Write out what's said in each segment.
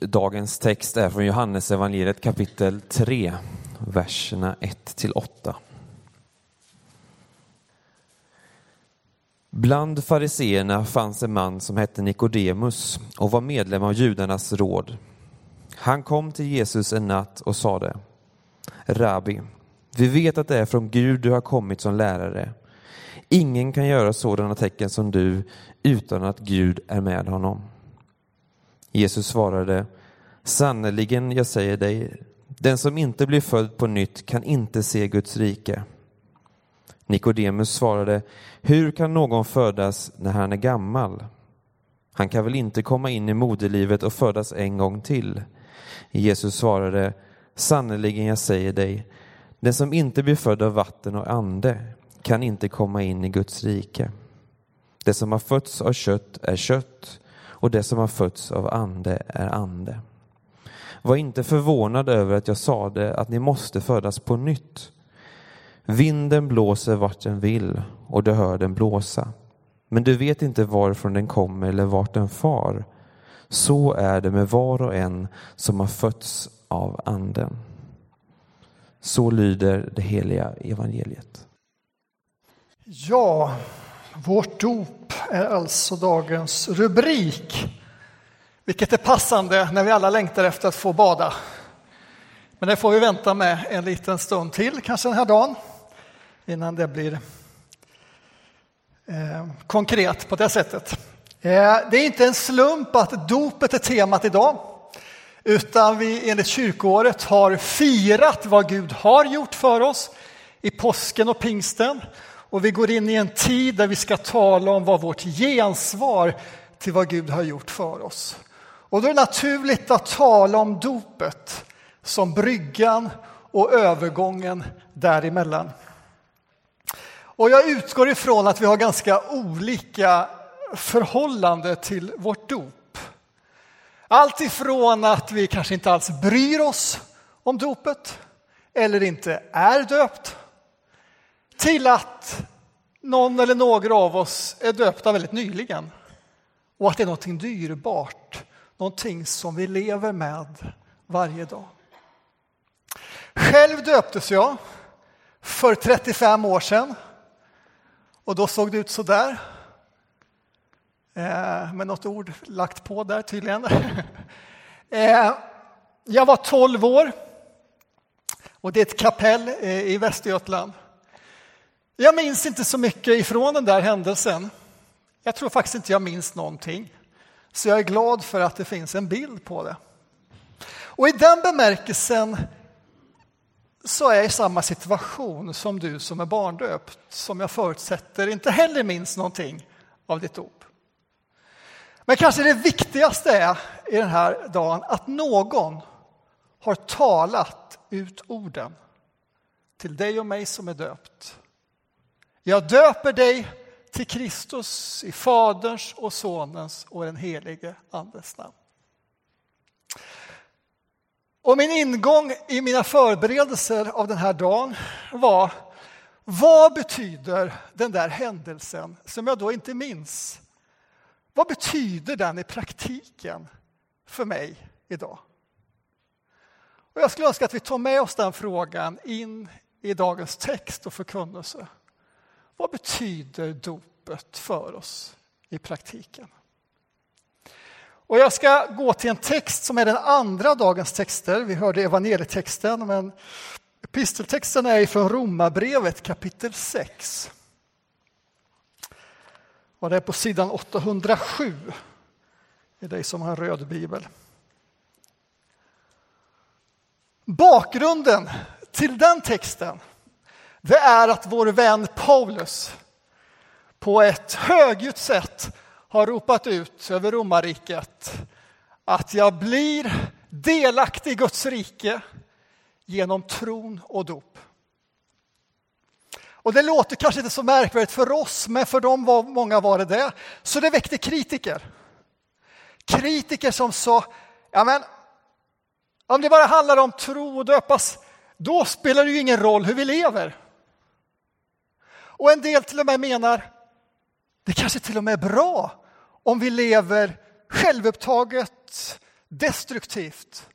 dagens text är från Johannes evangeliet kapitel 3, verserna 1 till 8. Bland fariseerna fanns en man som hette Nikodemus och var medlem av judarnas råd. Han kom till Jesus en natt och sade Rabbi, vi vet att det är från Gud du har kommit som lärare. Ingen kan göra sådana tecken som du utan att Gud är med honom. Jesus svarade Sannerligen, jag säger dig, den som inte blir född på nytt kan inte se Guds rike. Nikodemus svarade, hur kan någon födas när han är gammal? Han kan väl inte komma in i moderlivet och födas en gång till? Jesus svarade, sannerligen jag säger dig, den som inte blir född av vatten och ande kan inte komma in i Guds rike. Det som har fötts av kött är kött och det som har fötts av ande är ande. Var inte förvånad över att jag sade att ni måste födas på nytt. Vinden blåser vart den vill och du hör den blåsa. Men du vet inte varifrån den kommer eller vart den far. Så är det med var och en som har fötts av anden. Så lyder det heliga evangeliet. Ja, vårt dop är alltså dagens rubrik. Vilket är passande när vi alla längtar efter att få bada. Men det får vi vänta med en liten stund till, kanske den här dagen, innan det blir eh, konkret på det sättet. Eh, det är inte en slump att dopet är temat idag, utan vi enligt kyrkoåret har firat vad Gud har gjort för oss i påsken och pingsten. Och vi går in i en tid där vi ska tala om vad vårt gensvar till vad Gud har gjort för oss. Och då är det naturligt att tala om dopet som bryggan och övergången däremellan. Och jag utgår ifrån att vi har ganska olika förhållande till vårt dop. Allt ifrån att vi kanske inte alls bryr oss om dopet eller inte är döpt till att någon eller några av oss är döpta väldigt nyligen och att det är någonting dyrbart, någonting som vi lever med varje dag. Själv döptes jag för 35 år sedan och då såg det ut så där. Eh, med något ord lagt på där tydligen. Eh, jag var 12 år och det är ett kapell eh, i Västergötland. Jag minns inte så mycket ifrån den där händelsen. Jag tror faktiskt inte jag minns någonting. Så jag är glad för att det finns en bild på det. Och i den bemärkelsen så är jag i samma situation som du som är barndöpt, som jag förutsätter inte heller minns någonting av ditt dop. Men kanske det viktigaste är i den här dagen att någon har talat ut orden till dig och mig som är döpt. Jag döper dig till Kristus i Faderns och Sonens och den helige Andes namn. Och min ingång i mina förberedelser av den här dagen var vad betyder den där händelsen som jag då inte minns? Vad betyder den i praktiken för mig idag? Och jag skulle önska att vi tar med oss den frågan in i dagens text och förkunnelse. Vad betyder dopet för oss i praktiken? Och jag ska gå till en text som är den andra dagens texter. Vi hörde evangelietexten, men episteltexten är från Romarbrevet kapitel 6. Och det är på sidan 807, i dig som har en röd bibel. Bakgrunden till den texten det är att vår vän Paulus på ett högljutt sätt har ropat ut över romarriket att jag blir delaktig i Guds rike genom tron och dop. Och det låter kanske inte så märkvärdigt för oss, men för dem var, många var det det. Så det väckte kritiker. Kritiker som sa, ja men om det bara handlar om tro och döpas, då spelar det ju ingen roll hur vi lever. Och en del till och med menar, det kanske till och med är bra om vi lever självupptaget, destruktivt,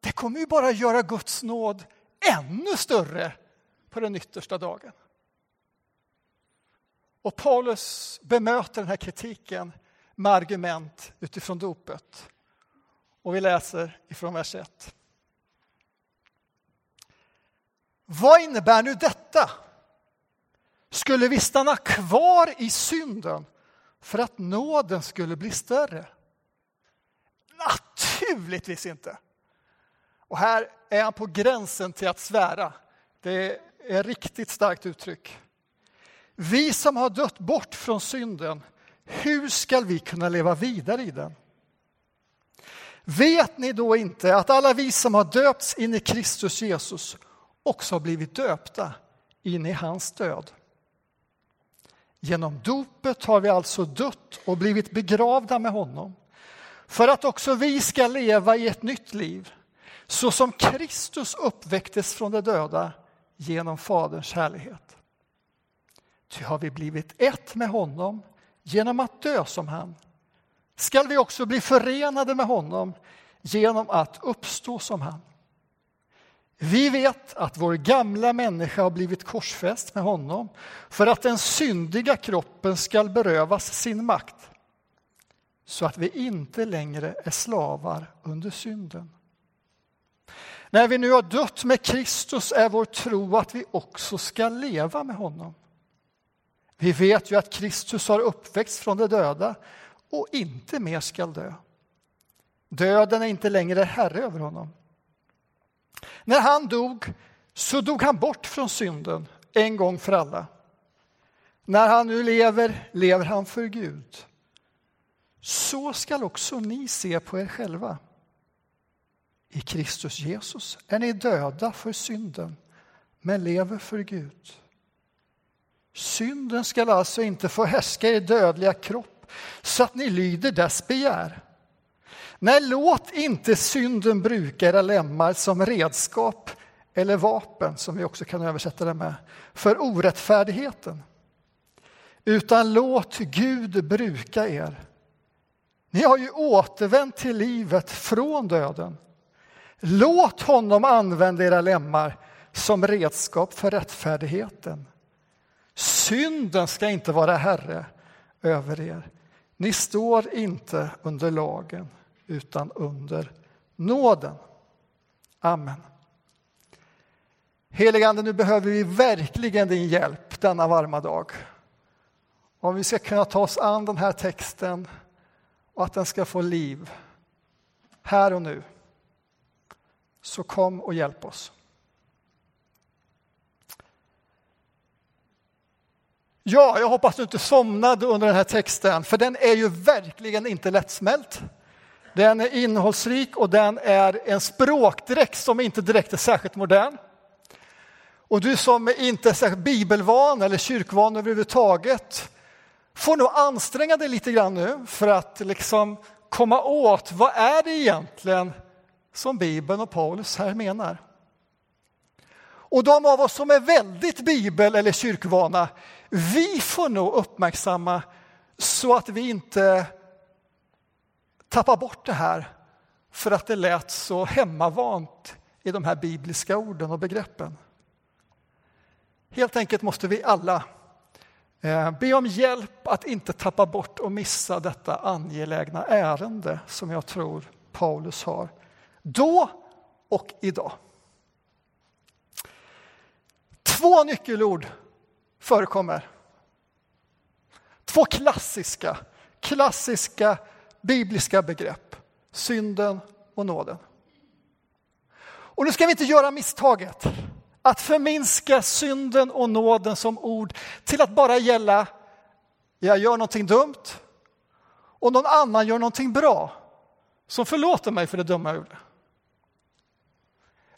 det kommer ju bara göra Guds nåd ännu större på den yttersta dagen. Och Paulus bemöter den här kritiken med argument utifrån dopet. Och vi läser ifrån vers 1. Vad innebär nu detta? Skulle vi stanna kvar i synden för att nåden skulle bli större? Naturligtvis inte. Och här är han på gränsen till att svära. Det är ett riktigt starkt uttryck. Vi som har dött bort från synden, hur ska vi kunna leva vidare i den? Vet ni då inte att alla vi som har döpts in i Kristus Jesus också har blivit döpta in i hans död? Genom dopet har vi alltså dött och blivit begravda med honom för att också vi ska leva i ett nytt liv så som Kristus uppväcktes från de döda genom Faderns härlighet. Ty har vi blivit ett med honom genom att dö som han skall vi också bli förenade med honom genom att uppstå som han. Vi vet att vår gamla människa har blivit korsfäst med honom för att den syndiga kroppen skall berövas sin makt så att vi inte längre är slavar under synden. När vi nu har dött med Kristus är vår tro att vi också ska leva med honom. Vi vet ju att Kristus har uppväxt från de döda och inte mer skall dö. Döden är inte längre herre över honom. När han dog så dog han bort från synden en gång för alla. När han nu lever, lever han för Gud. Så skall också ni se på er själva. I Kristus Jesus är ni döda för synden, men lever för Gud. Synden skall alltså inte få härska i dödliga kropp så att ni lyder dess begär. Nej, låt inte synden bruka era lemmar som redskap eller vapen, som vi också kan översätta det med, för orättfärdigheten. Utan låt Gud bruka er. Ni har ju återvänt till livet från döden. Låt honom använda era lemmar som redskap för rättfärdigheten. Synden ska inte vara herre över er. Ni står inte under lagen utan under nåden. Amen. Heligande, nu behöver vi verkligen din hjälp denna varma dag. Om vi ska kunna ta oss an den här texten och att den ska få liv här och nu. Så kom och hjälp oss. Ja, jag hoppas du inte somnade under den här texten, för den är ju verkligen inte lättsmält. Den är innehållsrik och den är en språkdräkt som inte direkt är särskilt modern. Och du som inte är särskilt bibelvan eller kyrkvan överhuvudtaget får nog anstränga dig lite grann nu för att liksom komma åt vad är det egentligen som Bibeln och Paulus här menar. Och de av oss som är väldigt bibel eller kyrkvana, vi får nog uppmärksamma så att vi inte tappar bort det här för att det lät så hemmavant i de här bibliska orden och begreppen. Helt enkelt måste vi alla eh, be om hjälp att inte tappa bort och missa detta angelägna ärende som jag tror Paulus har då och idag. Två nyckelord förekommer. Två klassiska, klassiska bibliska begrepp. Synden och nåden. Och nu ska vi inte göra misstaget att förminska synden och nåden som ord till att bara gälla jag gör någonting dumt och någon annan gör någonting bra som förlåter mig för det dumma jag gjorde.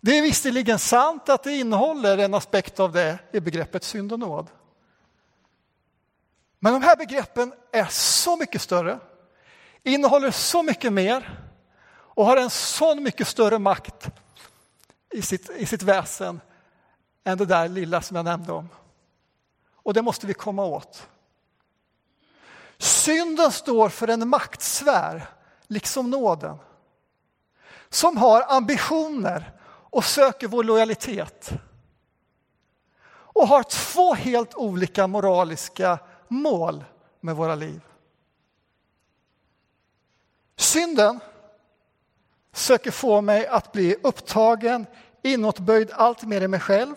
Det är visserligen sant att det innehåller en aspekt av det i begreppet synd och nåd. Men de här begreppen är så mycket större, innehåller så mycket mer och har en så mycket större makt i sitt, i sitt väsen än det där lilla som jag nämnde om. Och det måste vi komma åt. Synden står för en maktsfär, liksom nåden. som har ambitioner och söker vår lojalitet och har två helt olika moraliska mål med våra liv. Synden söker få mig att bli upptagen, inåtböjd allt mer i mig själv.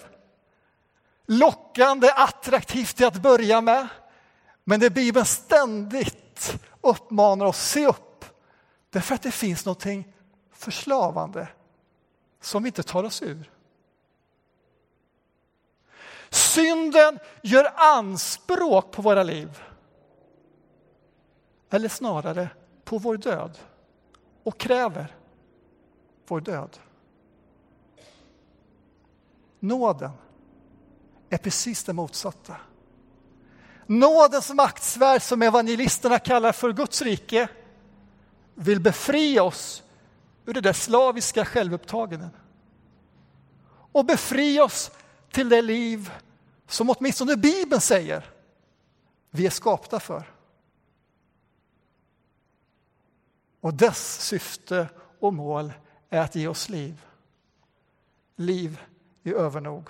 Lockande, attraktivt till att börja med. Men det Bibeln ständigt uppmanar oss, se upp. Därför att det finns någonting förslavande som vi inte tar oss ur. Synden gör anspråk på våra liv. Eller snarare på vår död och kräver vår död. Nåden är precis det motsatta. Nådens maktsfär, som evangelisterna kallar för Guds rike, vill befria oss ur det där slaviska självupptagandet och befria oss till det liv som åtminstone Bibeln säger vi är skapta för. Och dess syfte och mål är att ge oss liv. Liv i övernog.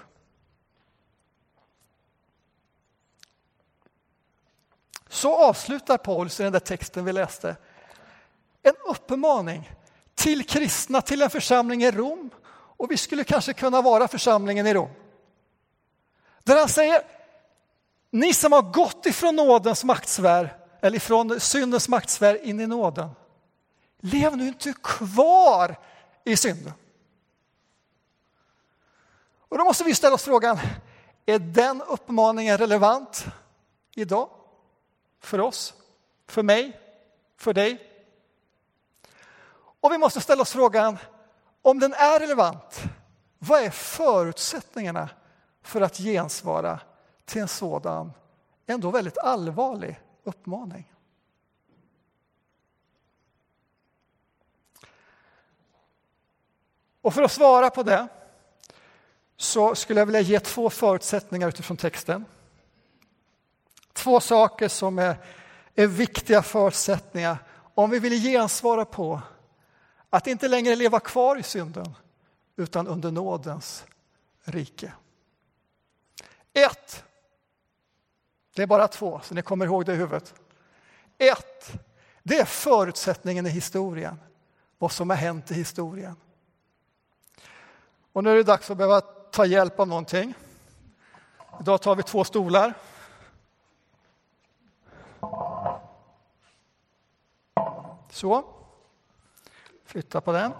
Så avslutar Paulus i den där texten vi läste en uppmaning till kristna, till en församling i Rom. Och vi skulle kanske kunna vara församlingen i Rom. Där han säger, ni som har gått ifrån nådens maktsfär, eller ifrån syndens maktsfär in i nåden. Lev nu inte kvar i synden. Och då måste vi ställa oss frågan, är den uppmaningen relevant idag? För oss, för mig, för dig? Och vi måste ställa oss frågan, om den är relevant, vad är förutsättningarna för att gensvara till en sådan ändå väldigt allvarlig uppmaning? Och för att svara på det så skulle jag vilja ge två förutsättningar utifrån texten. Två saker som är, är viktiga förutsättningar om vi vill gensvara på att inte längre leva kvar i synden utan under nådens rike. Ett. Det är bara två, så ni kommer ihåg det i huvudet. Ett, det är förutsättningen i historien, vad som har hänt i historien. Och nu är det dags att behöva ta hjälp av någonting. Idag tar vi två stolar. Så. Flytta på den.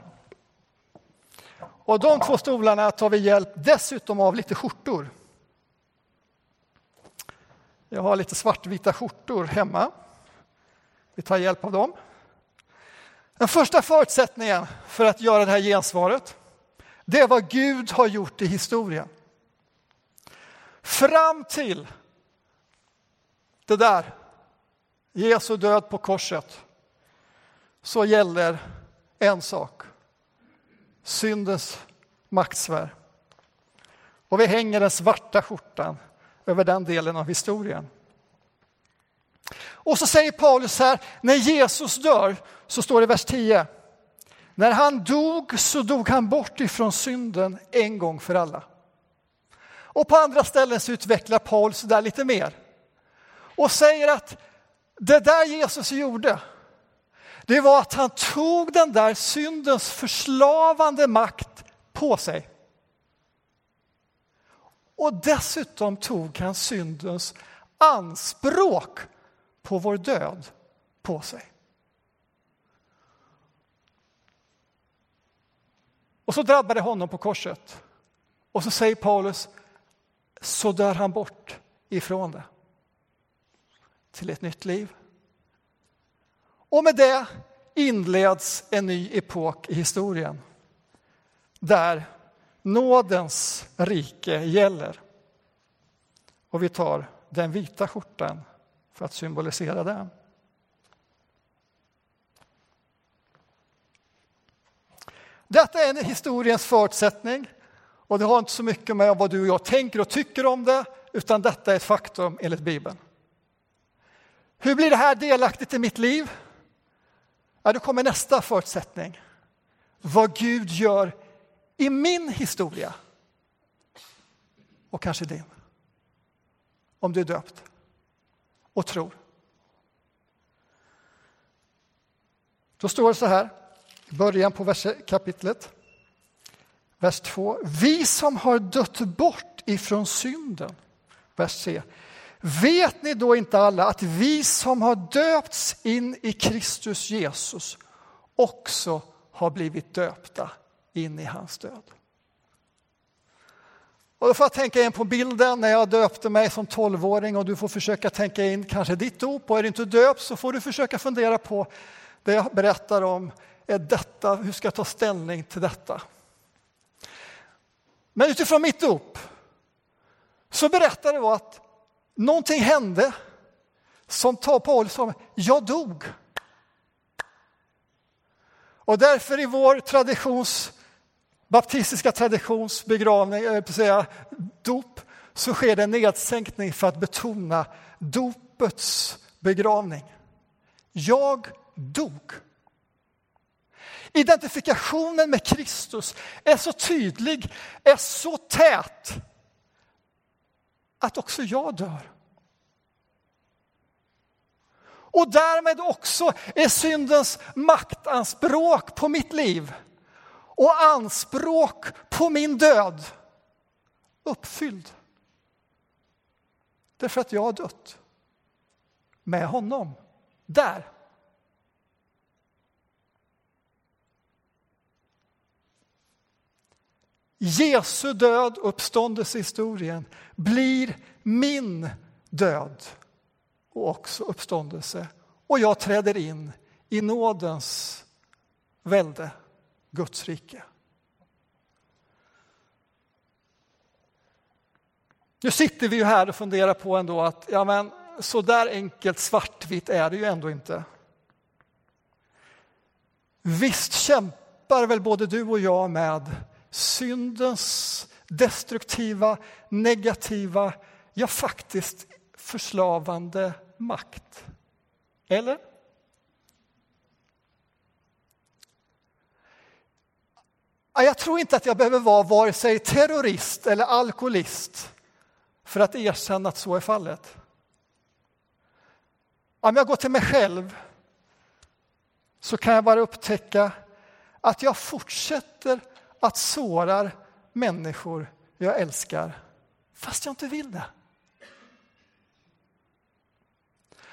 Och de två stolarna tar vi hjälp dessutom av lite skjortor. Jag har lite svartvita skjortor hemma. Vi tar hjälp av dem. Den första förutsättningen för att göra det här gensvaret det är vad Gud har gjort i historien. Fram till det där, Jesu död på korset, så gäller en sak. Syndens maktsfär. Och vi hänger den svarta skjortan över den delen av historien. Och så säger Paulus här, när Jesus dör, så står det i vers 10. När han dog så dog han bort ifrån synden en gång för alla. Och på andra ställen så utvecklar Paulus det där lite mer och säger att det där Jesus gjorde, det var att han tog den där syndens förslavande makt på sig. Och dessutom tog han syndens anspråk på vår död på sig. Och så drabbar det honom på korset. Och så säger Paulus, så dör han bort ifrån det. Till ett nytt liv. Och med det inleds en ny epok i historien. Där nådens rike gäller. Och vi tar den vita skjortan för att symbolisera den. Detta är en historiens förutsättning och det har inte så mycket med vad du och jag tänker och tycker om det, utan detta är ett faktum enligt Bibeln. Hur blir det här delaktigt i mitt liv? Ja, då kommer nästa förutsättning. vad Gud gör i min historia och kanske din. Om du är döpt och tror. Då står det så här början på vers, kapitlet, vers 2. Vi som har dött bort ifrån synden, vers 3. Vet ni då inte alla att vi som har döpts in i Kristus Jesus också har blivit döpta in i hans död? Och då får jag tänka in på bilden när jag döpte mig som tolvåring och du får försöka tänka in kanske ditt dop och är du inte döpt så får du försöka fundera på det jag berättar om. Är detta, hur ska jag ta ställning till detta? Men utifrån mitt dop så berättar det att någonting hände som tar på som, jag dog. Och därför i vår traditions, baptistiska traditions begravning, eh, jag säga, dop, så sker det en nedsänkning för att betona dopets begravning. Jag dog. Identifikationen med Kristus är så tydlig, är så tät att också jag dör. Och därmed också är syndens maktanspråk på mitt liv och anspråk på min död uppfylld. Därför att jag har dött med honom där. Jesu död, uppståndelsehistorien, blir min död och också uppståndelse. Och jag träder in i nådens välde, Guds rike. Nu sitter vi ju här och funderar på ändå att ja men, så där enkelt svartvitt är det ju ändå inte. Visst kämpar väl både du och jag med syndens destruktiva, negativa, ja faktiskt förslavande makt. Eller? Jag tror inte att jag behöver vara vare sig terrorist eller alkoholist för att erkänna att så är fallet. Om jag går till mig själv så kan jag bara upptäcka att jag fortsätter att sårar människor jag älskar fast jag inte vill det.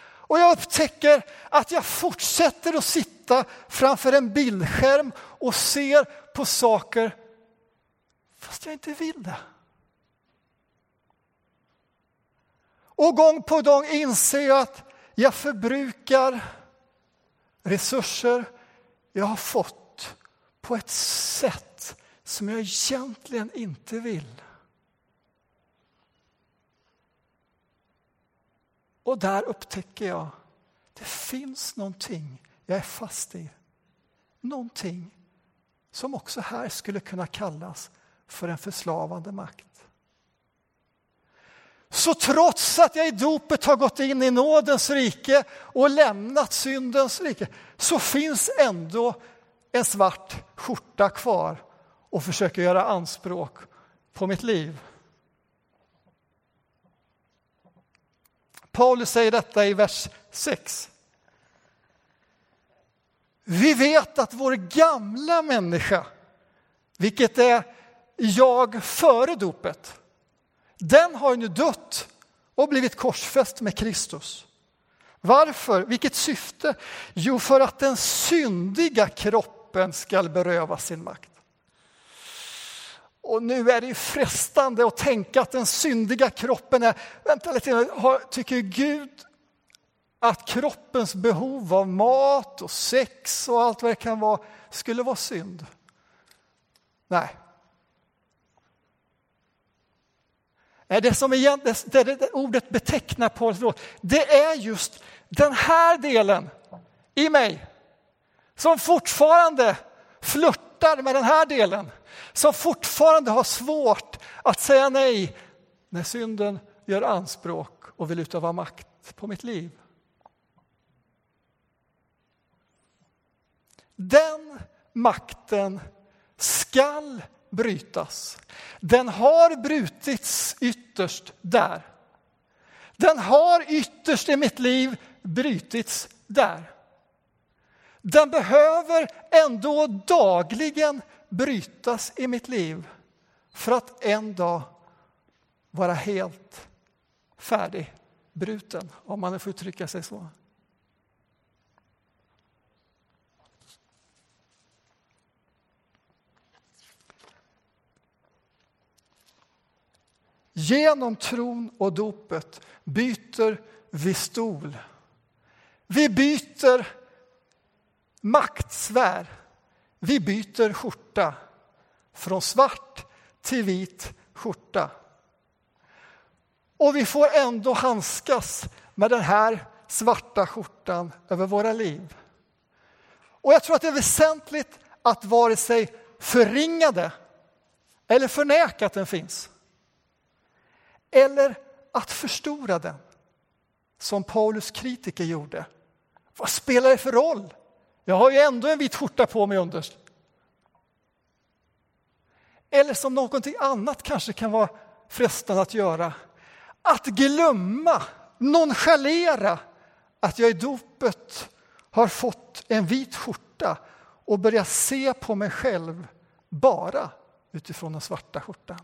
Och jag upptäcker att jag fortsätter att sitta framför en bildskärm och ser på saker fast jag inte vill det. Och gång på gång inser jag att jag förbrukar resurser jag har fått på ett sätt som jag egentligen inte vill. Och där upptäcker jag det finns någonting jag är fast i. Någonting som också här skulle kunna kallas för en förslavande makt. Så trots att jag i dopet har gått in i nådens rike och lämnat syndens rike så finns ändå en svart skjorta kvar och försöker göra anspråk på mitt liv. Paulus säger detta i vers 6. Vi vet att vår gamla människa, vilket är jag före dopet, den har nu dött och blivit korsfäst med Kristus. Varför? Vilket syfte? Jo, för att den syndiga kroppen skall berövas sin makt. Och nu är det ju frestande att tänka att den syndiga kroppen är... Vänta lite, tycker Gud att kroppens behov av mat och sex och allt vad det kan vara skulle vara synd? Nej. Det som igen, det, det ordet betecknar Paulus det är just den här delen i mig som fortfarande flörtar med den här delen som fortfarande har svårt att säga nej när synden gör anspråk och vill utöva makt på mitt liv. Den makten skall brytas. Den har brutits ytterst där. Den har ytterst i mitt liv brutits där. Den behöver ändå dagligen brytas i mitt liv för att en dag vara helt färdigbruten, om man får uttrycka sig så. Genom tron och dopet byter vi stol. Vi byter maktsfär. Vi byter skjorta från svart till vit skjorta. Och vi får ändå handskas med den här svarta skjortan över våra liv. Och jag tror att det är väsentligt att vare sig förringa det eller förneka att den finns. Eller att förstora den, som Paulus kritiker gjorde. Vad spelar det för roll? Jag har ju ändå en vit skjorta på mig underst. Eller som någonting annat kanske kan vara frestande att göra. Att glömma, nonchalera att jag i dopet har fått en vit skjorta och börja se på mig själv bara utifrån den svarta skjortan.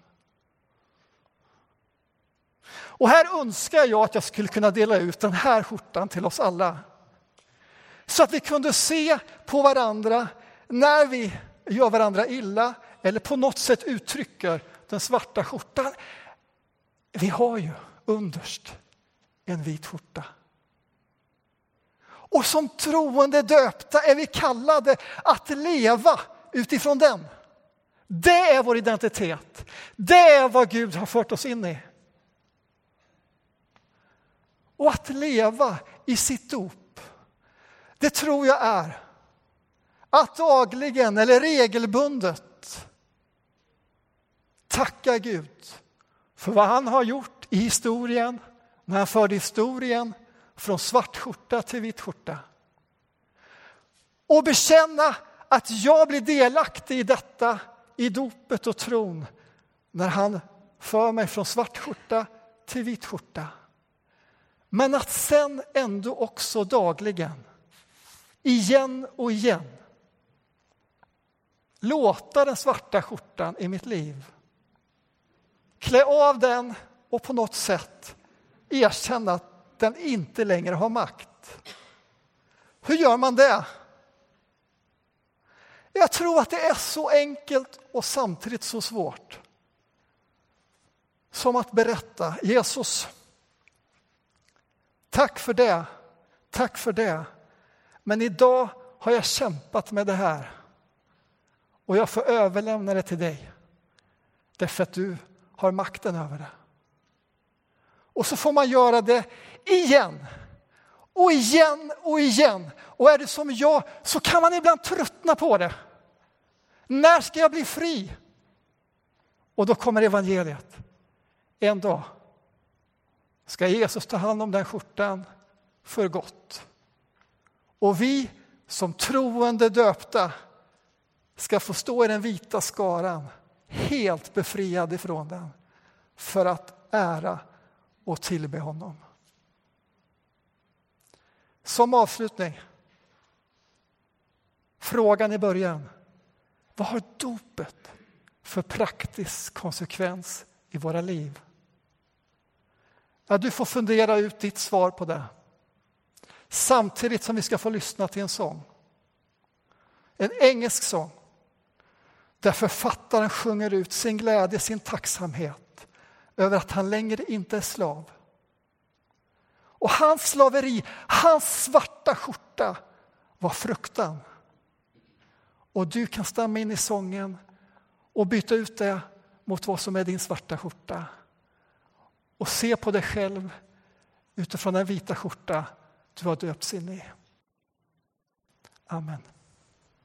Och här önskar jag att jag skulle kunna dela ut den här skjortan till oss alla. Så att vi kunde se på varandra när vi gör varandra illa eller på något sätt uttrycker den svarta skjortan. Vi har ju underst en vit skjorta. Och som troende döpta är vi kallade att leva utifrån den. Det är vår identitet. Det är vad Gud har fört oss in i. Och att leva i sitt dop, det tror jag är att dagligen eller regelbundet tacka Gud för vad han har gjort i historien, när han förde historien från svart skjorta till vit skjorta. Och bekänna att jag blir delaktig i detta i dopet och tron när han för mig från svart skjorta till vit skjorta. Men att sen ändå också dagligen, igen och igen låta den svarta skjortan i mitt liv klä av den och på något sätt erkänna att den inte längre har makt. Hur gör man det? Jag tror att det är så enkelt och samtidigt så svårt som att berätta Jesus, tack för det, tack för det. Men idag har jag kämpat med det här och jag får överlämna det till dig därför att du har makten över det. Och så får man göra det igen och igen och igen. Och är det som jag så kan man ibland tröttna på det. När ska jag bli fri? Och då kommer evangeliet. En dag ska Jesus ta hand om den skjortan för gott. Och vi som troende döpta ska få stå i den vita skaran helt befriad ifrån den för att ära och tillbe honom. Som avslutning, frågan i början. Vad har dopet för praktisk konsekvens i våra liv? Ja, du får fundera ut ditt svar på det samtidigt som vi ska få lyssna till en sång. En engelsk sång där författaren sjunger ut sin glädje, sin tacksamhet över att han längre inte är slav. Och hans slaveri, hans svarta skjorta var fruktan. Och du kan stämma in i sången och byta ut det mot vad som är din svarta skjorta. Och se på dig själv utifrån den vita skjorta du har döpts in i. Amen.